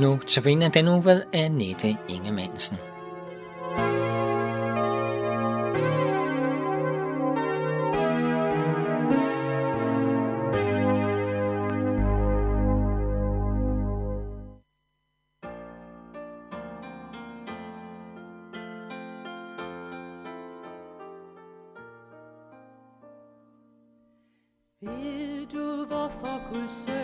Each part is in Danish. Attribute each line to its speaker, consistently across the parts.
Speaker 1: Nu tabiner den uge ved Annette Ingemannsen.
Speaker 2: Vil du, hvorfor Guds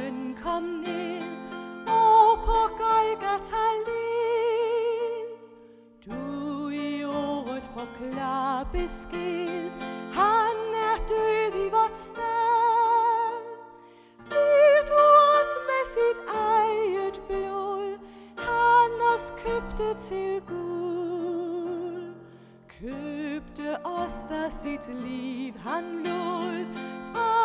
Speaker 2: klar besked, han er død i vort sted. Hvidt du, med sit eget blod, han os købte til Gud. Købte os, der sit liv han lod, fra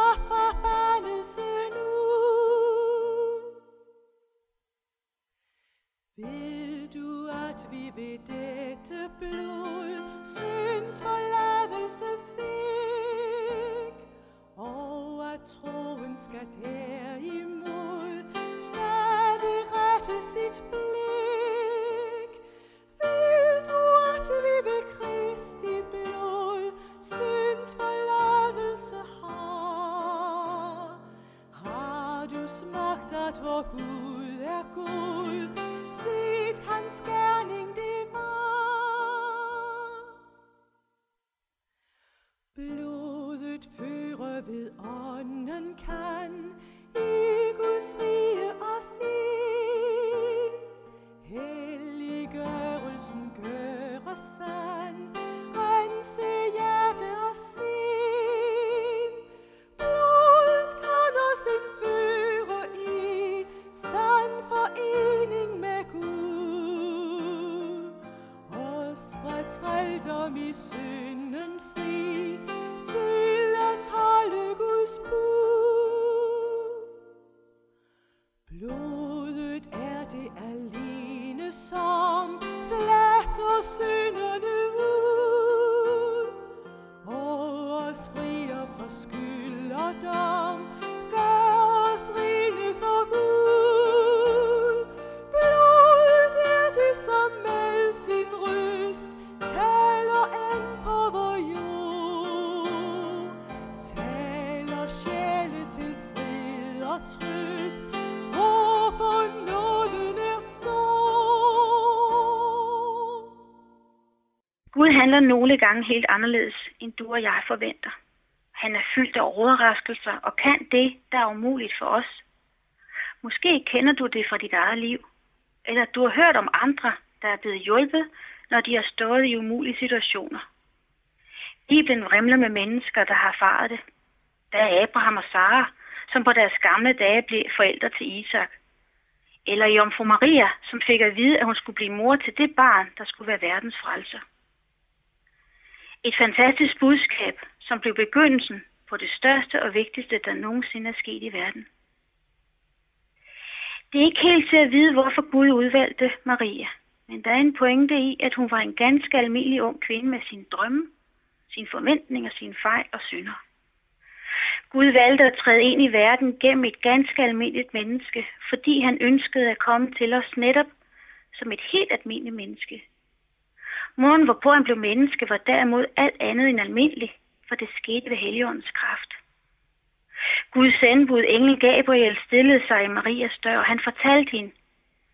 Speaker 2: troen Gud
Speaker 3: handler nogle gange helt anderledes, end du og jeg forventer. Han er fyldt af overraskelser og kan det, der er umuligt for os. Måske kender du det fra dit eget liv, eller du har hørt om andre, der er blevet hjulpet, når de har stået i umulige situationer. Bibelen vrimler med mennesker, der har erfaret det. Der er Abraham og Sara, som på deres gamle dage blev forældre til Isak. Eller Jomfru Maria, som fik at vide, at hun skulle blive mor til det barn, der skulle være verdens frelser. Et fantastisk budskab, som blev begyndelsen på det største og vigtigste, der nogensinde er sket i verden. Det er ikke helt til at vide, hvorfor Gud udvalgte Maria, men der er en pointe i, at hun var en ganske almindelig ung kvinde med sine drømme, sine forventninger, sine fejl og synder. Gud valgte at træde ind i verden gennem et ganske almindeligt menneske, fordi han ønskede at komme til os netop som et helt almindeligt menneske. Måden, hvorpå han blev menneske, var derimod alt andet end almindelig, for det skete ved Helligåndens kraft. Guds sandbud, engel Gabriel, stillede sig i Marias dør, og han fortalte hende,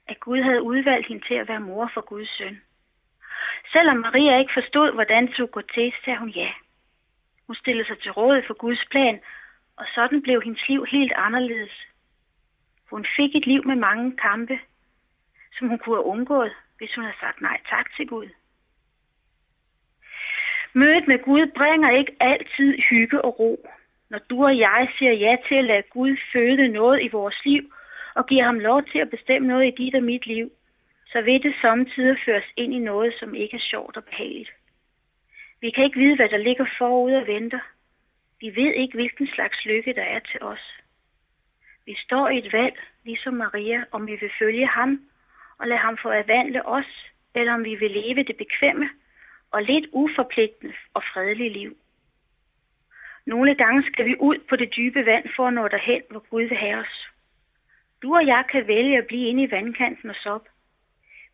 Speaker 3: at Gud havde udvalgt hende til at være mor for Guds søn. Selvom Maria ikke forstod, hvordan det skulle gå til, sagde hun ja. Hun stillede sig til råd for Guds plan, og sådan blev hendes liv helt anderledes. Hun fik et liv med mange kampe, som hun kunne have undgået, hvis hun havde sagt nej tak til Gud. Mødet med Gud bringer ikke altid hygge og ro. Når du og jeg siger ja til at lade Gud føde noget i vores liv, og giver ham lov til at bestemme noget i dit og mit liv, så vil det samtidig føres ind i noget, som ikke er sjovt og behageligt. Vi kan ikke vide, hvad der ligger forud og venter. Vi ved ikke, hvilken slags lykke der er til os. Vi står i et valg, ligesom Maria, om vi vil følge ham og lade ham forvandle os, eller om vi vil leve det bekvemme og lidt uforpligtende og fredelige liv. Nogle gange skal vi ud på det dybe vand for at nå derhen, hvor Gud vil have os. Du og jeg kan vælge at blive inde i vandkanten og soppe.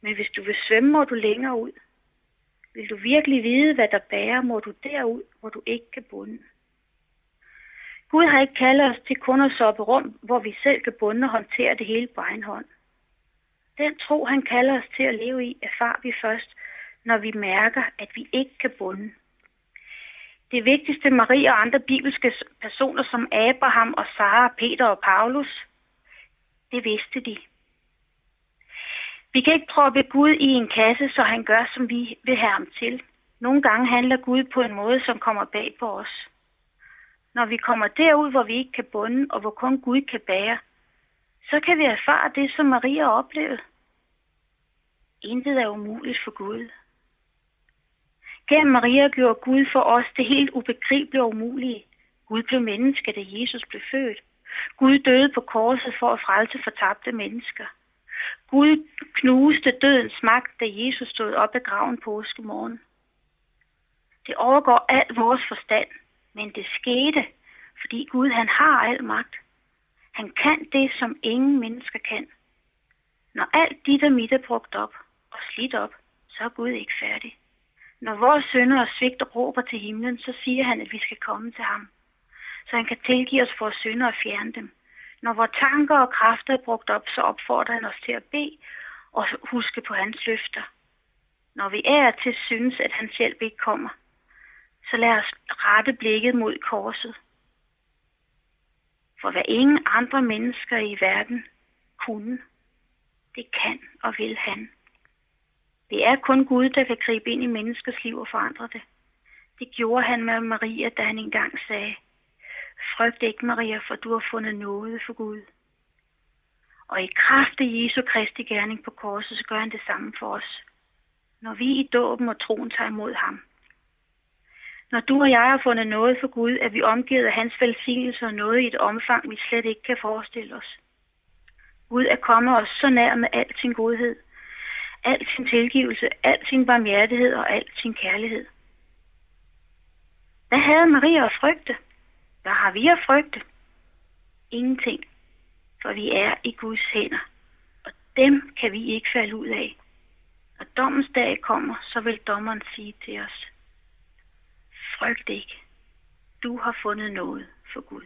Speaker 3: Men hvis du vil svømme, må du længere ud. Vil du virkelig vide, hvad der bærer, må du derud, hvor du ikke kan bunde. Gud har ikke kaldet os til kun at soppe rum, hvor vi selv kan bunde og håndtere det hele på egen hånd. Den tro, han kalder os til at leve i, erfar vi først, når vi mærker, at vi ikke kan bunde. Det vigtigste Marie og andre bibelske personer som Abraham og Sara, Peter og Paulus, det vidste de. Vi kan ikke proppe Gud i en kasse, så han gør, som vi vil have ham til. Nogle gange handler Gud på en måde, som kommer bag på os. Når vi kommer derud, hvor vi ikke kan bunde, og hvor kun Gud kan bære, så kan vi erfare det, som Maria oplevede. Intet er umuligt for Gud. Gennem Maria gjorde Gud for os det helt ubegribelige og umulige. Gud blev menneske, da Jesus blev født. Gud døde på korset for at frelse fortabte mennesker. Gud knuste dødens magt, da Jesus stod op af graven påskemorgen. Det overgår al vores forstand, men det skete, fordi Gud han har al magt. Han kan det, som ingen mennesker kan. Når alt dit og mit er brugt op og slidt op, så er Gud ikke færdig. Når vores sønner og svigt råber til himlen, så siger han, at vi skal komme til ham. Så han kan tilgive os vores synder og fjerne dem. Når vores tanker og kræfter er brugt op, så opfordrer han os til at bede og huske på hans løfter. Når vi er til synes, at hans hjælp ikke kommer, så lad os rette blikket mod korset. For hvad ingen andre mennesker i verden kunne, det kan og vil han. Det er kun Gud, der kan gribe ind i menneskers liv og forandre det. Det gjorde han med Maria, da han engang sagde, Frygt ikke, Maria, for du har fundet noget for Gud. Og i kraft af Jesu Kristi gerning på korset, så gør han det samme for os. Når vi i dåben og troen tager imod ham. Når du og jeg har fundet noget for Gud, er vi omgivet af hans velsignelse og noget i et omfang, vi slet ikke kan forestille os. Gud er kommet os så nær med al sin godhed, al sin tilgivelse, al sin barmhjertighed og al sin kærlighed. Hvad havde Maria at frygte? Hvad har vi at frygte? Ingenting, for vi er i Guds hænder, og dem kan vi ikke falde ud af. Når dommens dag kommer, så vil dommeren sige til os, frygt ikke, du har fundet noget for Gud.